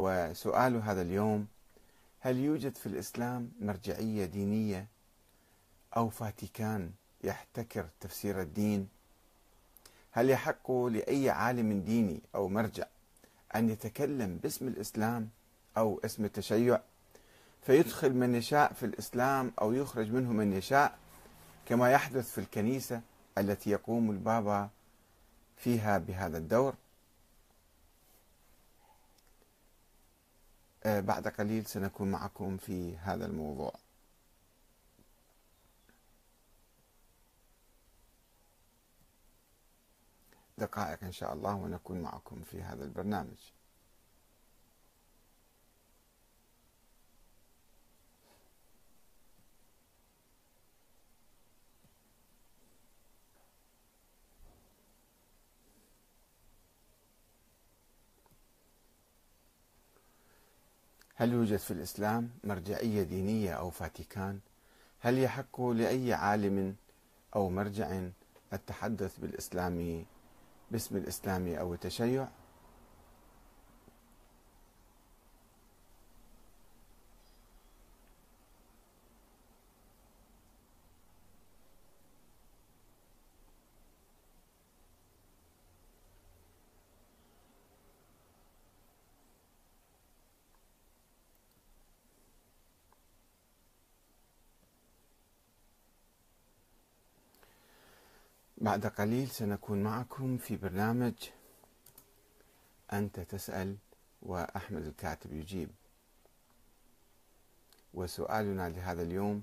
وسؤال هذا اليوم هل يوجد في الإسلام مرجعية دينية أو فاتيكان يحتكر تفسير الدين؟ هل يحق لأي عالم ديني أو مرجع أن يتكلم باسم الإسلام أو اسم التشيع؟ فيدخل من يشاء في الإسلام أو يخرج منه من يشاء كما يحدث في الكنيسة التي يقوم البابا فيها بهذا الدور؟ بعد قليل سنكون معكم في هذا الموضوع. دقائق إن شاء الله ونكون معكم في هذا البرنامج. هل يوجد في الإسلام مرجعية دينية أو فاتيكان؟ هل يحق لأي عالم أو مرجع التحدث بالإسلام باسم الإسلام أو التشيع؟ بعد قليل سنكون معكم في برنامج أنت تسأل وأحمد الكاتب يجيب. وسؤالنا لهذا اليوم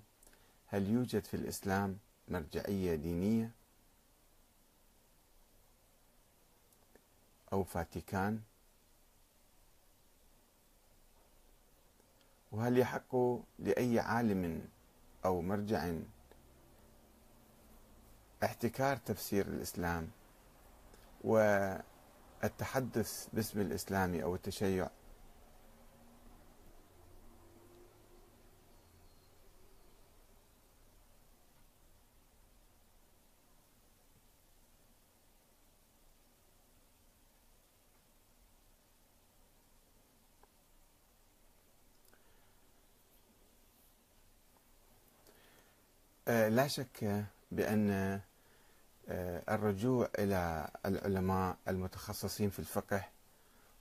هل يوجد في الإسلام مرجعية دينية؟ أو فاتيكان؟ وهل يحق لأي عالم أو مرجع احتكار تفسير الإسلام والتحدث باسم الإسلام أو التشيع. آه، لا شك بأن آه، الرجوع إلى العلماء المتخصصين في الفقه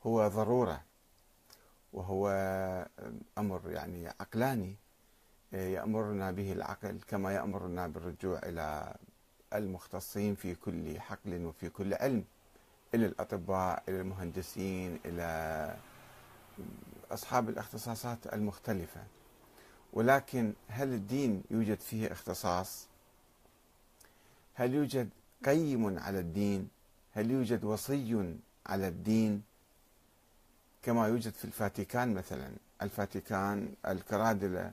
هو ضرورة وهو أمر يعني عقلاني آه، يأمرنا به العقل كما يأمرنا بالرجوع إلى المختصين في كل حقل وفي كل علم إلى الأطباء إلى المهندسين إلى أصحاب الاختصاصات المختلفة ولكن هل الدين يوجد فيه اختصاص؟ هل يوجد قيم على الدين؟ هل يوجد وصي على الدين؟ كما يوجد في الفاتيكان مثلا. الفاتيكان الكرادلة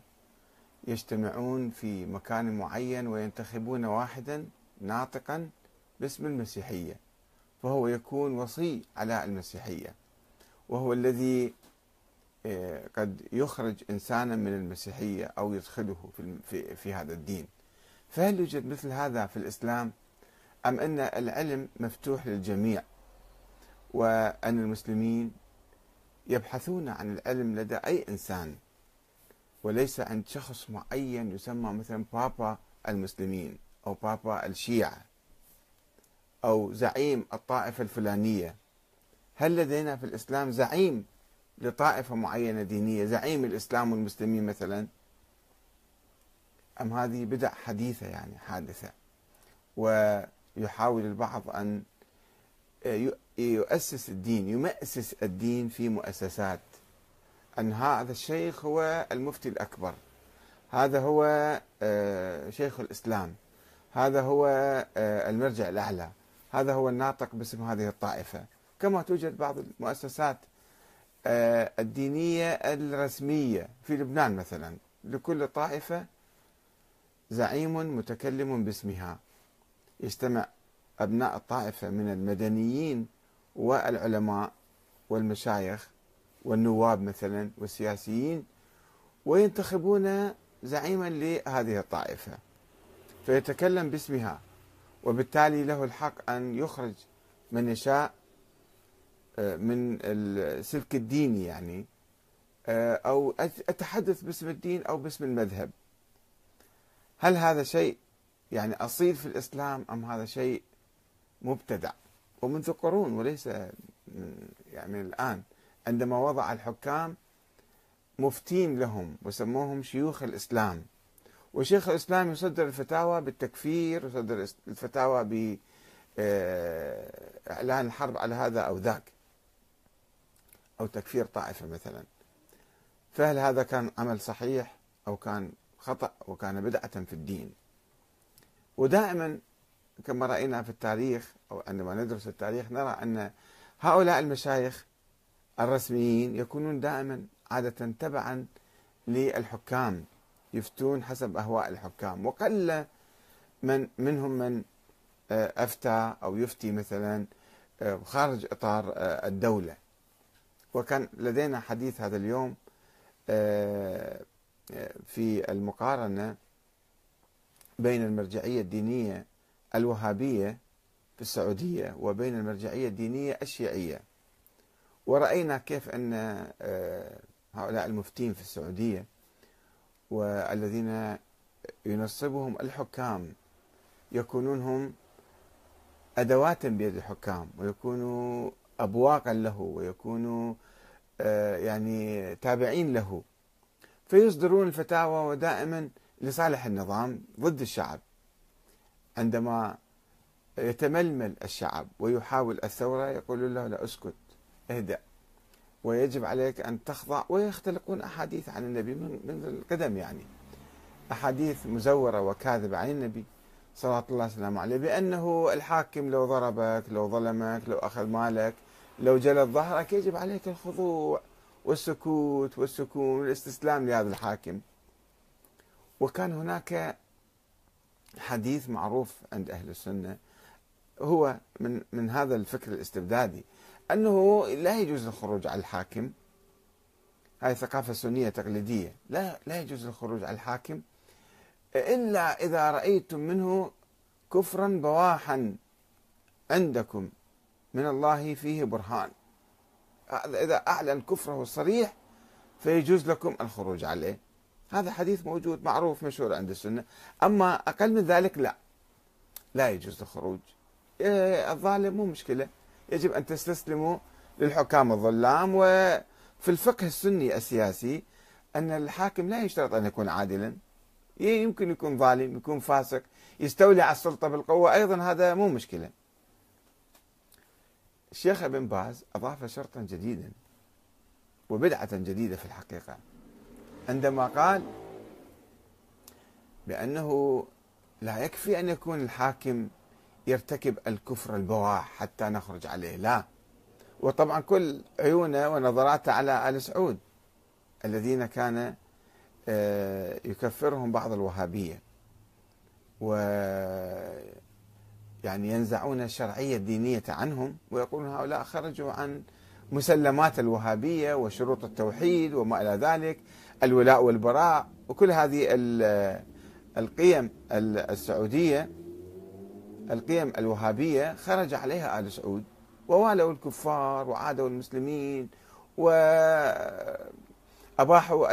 يجتمعون في مكان معين وينتخبون واحدا ناطقا باسم المسيحية فهو يكون وصي على المسيحية وهو الذي آه، قد يخرج إنسانا من المسيحية أو يدخله في, في هذا الدين. فهل يوجد مثل هذا في الإسلام؟ أم أن العلم مفتوح للجميع؟ وأن المسلمين يبحثون عن العلم لدى أي إنسان وليس عند شخص معين يسمى مثلا بابا المسلمين أو بابا الشيعة أو زعيم الطائفة الفلانية. هل لدينا في الإسلام زعيم لطائفة معينة دينية؟ زعيم الإسلام والمسلمين مثلا؟ أم هذه بدع حديثة يعني حادثة؟ ويحاول البعض أن يؤسس الدين يمأسس الدين في مؤسسات. أن هذا الشيخ هو المفتي الأكبر. هذا هو آه، شيخ الإسلام. هذا هو آه، المرجع الأعلى. هذا هو الناطق باسم هذه الطائفة. كما توجد بعض المؤسسات آه، الدينية الرسمية في لبنان مثلا. لكل طائفة زعيم متكلم باسمها. يجتمع أبناء الطائفة من المدنيين والعلماء والمشايخ والنواب مثلا والسياسيين وينتخبون زعيما لهذه الطائفة. فيتكلم باسمها وبالتالي له الحق أن يخرج من يشاء آه، من السلك الديني يعني آه، أو أتحدث باسم الدين أو باسم المذهب. هل هذا شيء يعني أصيل في الإسلام أم هذا شيء مبتدع؟ ومنذ قرون وليس يعني من الآن عندما وضع الحكام مفتين لهم وسموهم شيوخ الإسلام. وشيخ الإسلام يصدر الفتاوى بالتكفير يصدر الفتاوى بإعلان آه، الحرب على هذا أو ذاك. أو تكفير طائفة مثلا. فهل هذا كان عمل صحيح أو كان خطأ وكان بدعة في الدين. ودائما كما رأينا في التاريخ أو عندما ندرس التاريخ نرى أن هؤلاء المشايخ الرسميين يكونون دائما عادة تبعا للحكام يفتون حسب أهواء الحكام. وقل من منهم من آه، أفتى أو يفتي مثلا آه، خارج إطار آه، الدولة. وكان لدينا حديث هذا اليوم في المقارنة بين المرجعية الدينية الوهابية في السعودية وبين المرجعية الدينية الشيعية. ورأينا كيف أن هؤلاء المفتين في السعودية والذين ينصبهم الحكام يكونون هم أدوات بيد الحكام ويكونوا أبواقا له ويكونوا آه، يعني تابعين له. فيصدرون الفتاوى ودائما لصالح النظام ضد الشعب. عندما يتململ الشعب ويحاول الثورة يقول له لا اسكت اهدأ. ويجب عليك أن تخضع ويختلقون أحاديث عن النبي من القدم يعني. أحاديث مزورة وكاذبة عن النبي صلى الله وسلم عليه بأنه الحاكم لو ضربك لو ظلمك لو أخذ مالك لو جلد ظهرك يجب عليك الخضوع. والسكوت والسكون والاستسلام لهذا الحاكم. وكان هناك حديث معروف عند أهل السنة هو من من هذا الفكر الاستبدادي أنه لا يجوز الخروج على الحاكم. هاي ثقافة سنية تقليدية لا لا يجوز الخروج على الحاكم إلا إذا رأيتم منه كفرا بواحا عندكم من الله فيه برهان. إذا أعلن كفره الصريح فيجوز لكم الخروج عليه. هذا حديث موجود معروف مشهور عند السنة. أما أقل من ذلك لا. لا يجوز الخروج. إيه، الظالم مو مشكلة. يجب أن تستسلموا للحكام الظلام. وفي الفقه السني السياسي أن الحاكم لا يشترط أن يكون عادلا. يمكن يكون ظالم يكون فاسق يستولي على السلطة بالقوة. أيضا هذا مو مشكلة. الشيخ ابن باز أضاف شرطا جديدا وبدعة جديدة في الحقيقة. عندما قال بأنه لا يكفي أن يكون الحاكم يرتكب الكفر البواح حتى نخرج عليه لا. وطبعا كل عيونه ونظراته على آل سعود الذين كان آه، يكفرهم بعض الوهابية. و يعني ينزعون الشرعية الدينية عنهم ويقولون هؤلاء خرجوا عن مسلمات الوهابية وشروط التوحيد وما إلى ذلك الولاء والبراء وكل هذه القيم السعودية القيم الوهابية خرج عليها آل سعود ووالوا الكفار وعادوا المسلمين وأباحوا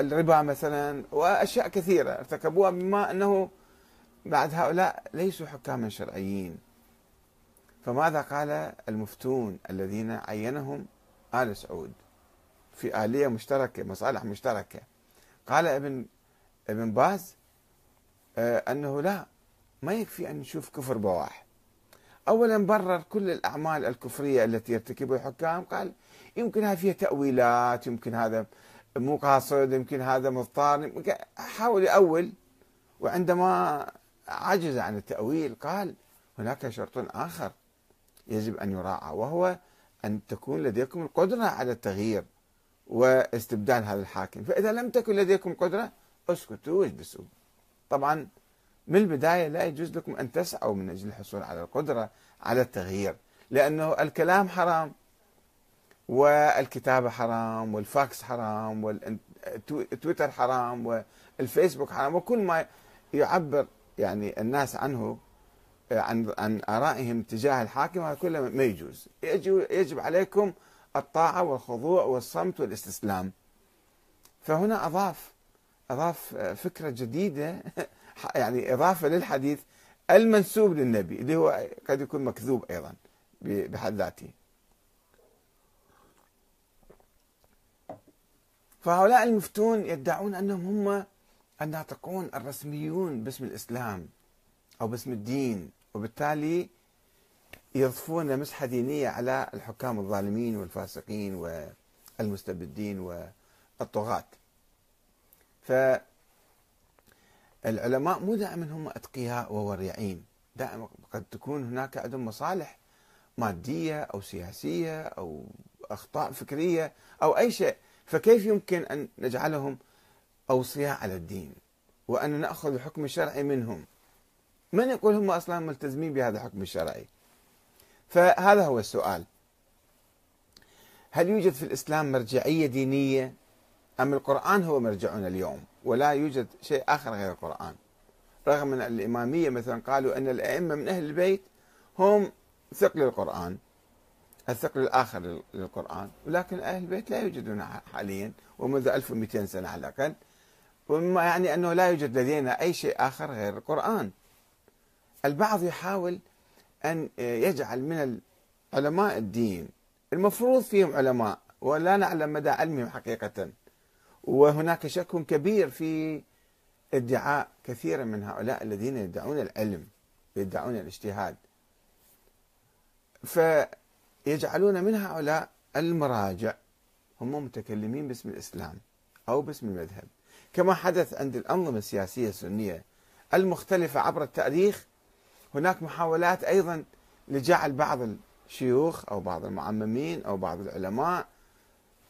الربا مثلا وأشياء كثيرة ارتكبوها بما أنه بعد هؤلاء ليسوا حكاما شرعيين. فماذا قال المفتون الذين عينهم آل سعود في آلية مشتركة مصالح مشتركة؟ قال ابن ابن باز آه، أنه لا ما يكفي أن نشوف كفر بواح. أولا برر كل الأعمال الكفرية التي يرتكبها الحكام قال يمكن هذا فيها تأويلات يمكن هذا مو قاصد يمكن هذا مضطر حاول يأول وعندما عجز عن التأويل قال هناك شرط آخر. يجب أن يراعى وهو أن تكون لديكم القدرة على التغيير واستبدال هذا الحاكم. فإذا لم تكن لديكم قدرة اسكتوا واجلسوا. طبعا من البداية لا يجوز لكم أن تسعوا من أجل الحصول على القدرة على التغيير لأنه الكلام حرام والكتابة حرام والفاكس حرام والتويتر حرام والفيسبوك حرام وكل ما يعبر يعني الناس عنه عن عن آرائهم تجاه الحاكم هذا كله ما يجوز. يجب عليكم الطاعة والخضوع والصمت والاستسلام. فهنا أضاف أضاف فكرة جديدة يعني إضافة للحديث المنسوب للنبي اللي هو قد يكون مكذوب أيضا بحد ذاته. فهؤلاء المفتون يدعون أنهم هم الناطقون الرسميون باسم الإسلام أو باسم الدين. وبالتالي يضفون مسحة دينية على الحكام الظالمين والفاسقين والمستبدين والطغاة. فالعلماء مو دائما هم أتقياء وورعين. دائما قد تكون هناك عندهم مصالح مادية أو سياسية أو أخطاء فكرية أو أي شيء. فكيف يمكن أن نجعلهم أوصياء على الدين وأن نأخذ الحكم الشرعي منهم؟ من يقول هم أصلا ملتزمين بهذا الحكم الشرعي؟ فهذا هو السؤال. هل يوجد في الإسلام مرجعية دينية؟ أم القرآن هو مرجعنا اليوم ولا يوجد شيء آخر غير القرآن؟ رغم أن الإمامية مثلا قالوا أن الأئمة من أهل البيت هم ثقل القرآن الثقل الآخر للقرآن ولكن أهل البيت لا يوجدون حاليا ومنذ 1200 سنة على الأقل. ومما يعني أنه لا يوجد لدينا أي شيء آخر غير القرآن. البعض يحاول أن يجعل من علماء الدين المفروض فيهم علماء ولا نعلم مدى علمهم حقيقة. وهناك شك كبير في ادعاء كثير من هؤلاء الذين يدعون العلم يدعون الاجتهاد. فيجعلون من هؤلاء المراجع هم متكلمين باسم الإسلام أو باسم المذهب. كما حدث عند الأنظمة السياسية السنية المختلفة عبر التاريخ هناك محاولات أيضا لجعل بعض الشيوخ أو بعض المعممين أو بعض العلماء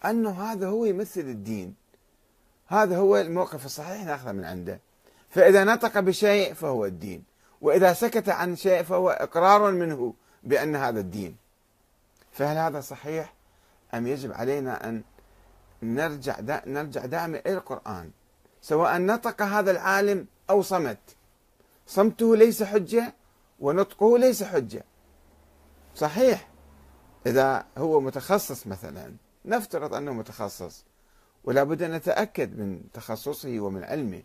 أنه هذا هو يمثل الدين. هذا هو الموقف الصحيح ناخذه من عنده. فإذا نطق بشيء فهو الدين. وإذا سكت عن شيء فهو إقرار منه بأن هذا الدين. فهل هذا صحيح؟ أم يجب علينا أن نرجع دا نرجع دائما إلى القرآن. سواء نطق هذا العالم أو صمت. صمته ليس حجة ونطقه ليس حجة. صحيح. إذا هو متخصص مثلا نفترض أنه متخصص ولا بد أن نتأكد من تخصصه ومن علمه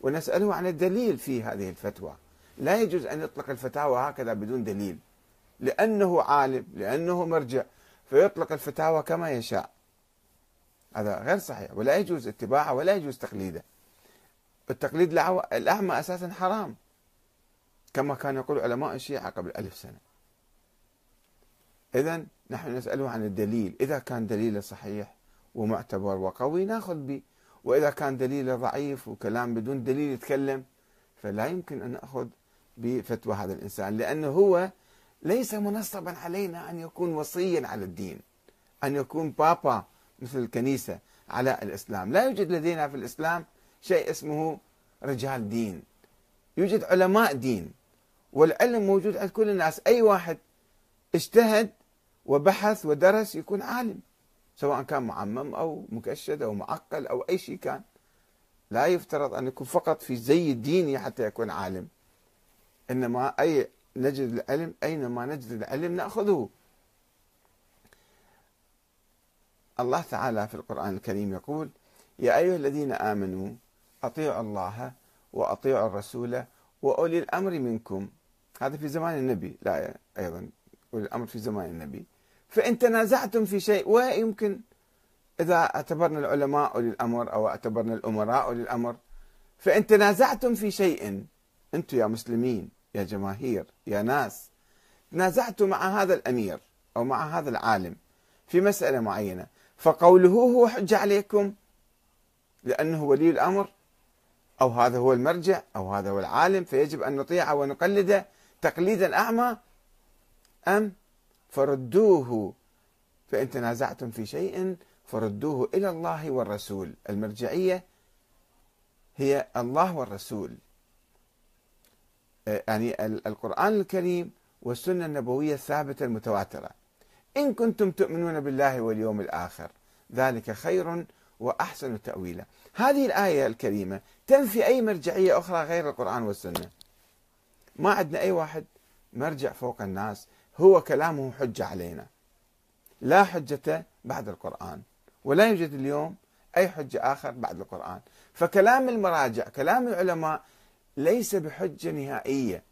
ونسأله عن الدليل في هذه الفتوى. لا يجوز أن يطلق الفتاوى هكذا بدون دليل لأنه عالم لأنه مرجع فيطلق الفتاوى كما يشاء. هذا غير صحيح ولا يجوز اتباعه ولا يجوز تقليده. التقليد الأعمى أساسا حرام. كما كان يقول علماء الشيعة قبل ألف سنة. إذا نحن نسأله عن الدليل. إذا كان دليله صحيح ومعتبر وقوي نأخذ به. وإذا كان دليله ضعيف وكلام بدون دليل يتكلم فلا يمكن أن نأخذ بفتوى هذا الإنسان لأنه هو ليس منصبا علينا أن يكون وصيا على الدين أن يكون بابا مثل الكنيسة على الإسلام. لا يوجد لدينا في الإسلام شيء اسمه رجال دين. يوجد علماء دين. والعلم موجود عند كل الناس. أي واحد اجتهد وبحث ودرس يكون عالم سواء كان معمم أو مكشد أو معقل أو أي شيء كان. لا يفترض أن يكون فقط في زي الديني حتى يكون عالم. إنما أي نجد العلم أينما نجد العلم نأخذه. الله تعالى في القرآن الكريم يقول يا أيها الذين آمنوا أطيعوا الله وأطيعوا الرسول وأولي الأمر منكم هذا في زمان النبي. لا أيضا أولي الأمر في زمان النبي. فإن تنازعتم في شيء ويمكن إذا اعتبرنا العلماء أولي الأمر أو اعتبرنا الأمراء أولي الأمر فإن تنازعتم في شيء أنتم يا مسلمين يا جماهير يا ناس تنازعتم مع هذا الأمير أو مع هذا العالم في مسألة معينة. فقوله هو حجة عليكم لأنه ولي الأمر أو هذا هو المرجع أو هذا هو العالم فيجب أن نطيعه ونقلده. تقليدا أعمى أم فردوه فإن تنازعتم في شيء فردوه إلى الله والرسول. المرجعية هي الله والرسول. آه، يعني القرآن الكريم والسنة النبوية الثابتة المتواترة. إن كنتم تؤمنون بالله واليوم الآخر ذلك خير وأحسن تأويلا. هذه الآية الكريمة تنفي أي مرجعية أخرى غير القرآن والسنة. ما عندنا أي واحد مرجع فوق الناس هو كلامه حجة علينا. لا حجة بعد القرآن ولا يوجد اليوم أي حجة آخر بعد القرآن. فكلام المراجع كلام العلماء ليس بحجة نهائية.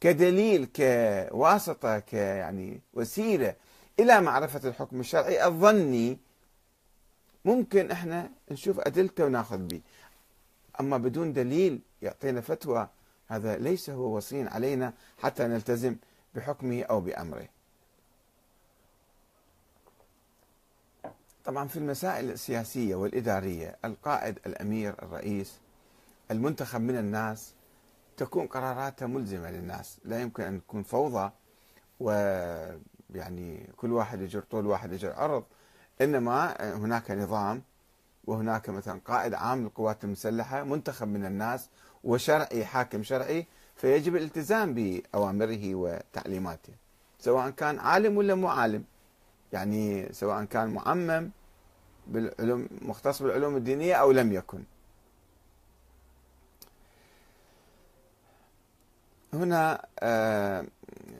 كدليل كواسطة ك يعني وسيلة إلى معرفة الحكم الشرعي الظني ممكن إحنا نشوف أدلته وناخذ به أما بدون دليل يعطينا فتوى هذا ليس هو وصي علينا حتى نلتزم بحكمه أو بأمره. طبعا في المسائل السياسية والإدارية القائد الأمير الرئيس المنتخب من الناس تكون قراراته ملزمة للناس. لا يمكن أن تكون فوضى ويعني كل واحد يجر طول واحد يجر عرض إنما هناك نظام وهناك مثلا قائد عام للقوات المسلحة منتخب من الناس وشرعي حاكم شرعي فيجب الالتزام بأوامره وتعليماته سواء كان عالم ولا مو عالم. يعني سواء كان معمم بالعلوم مختص بالعلوم الدينية أو لم يكن. هنا آه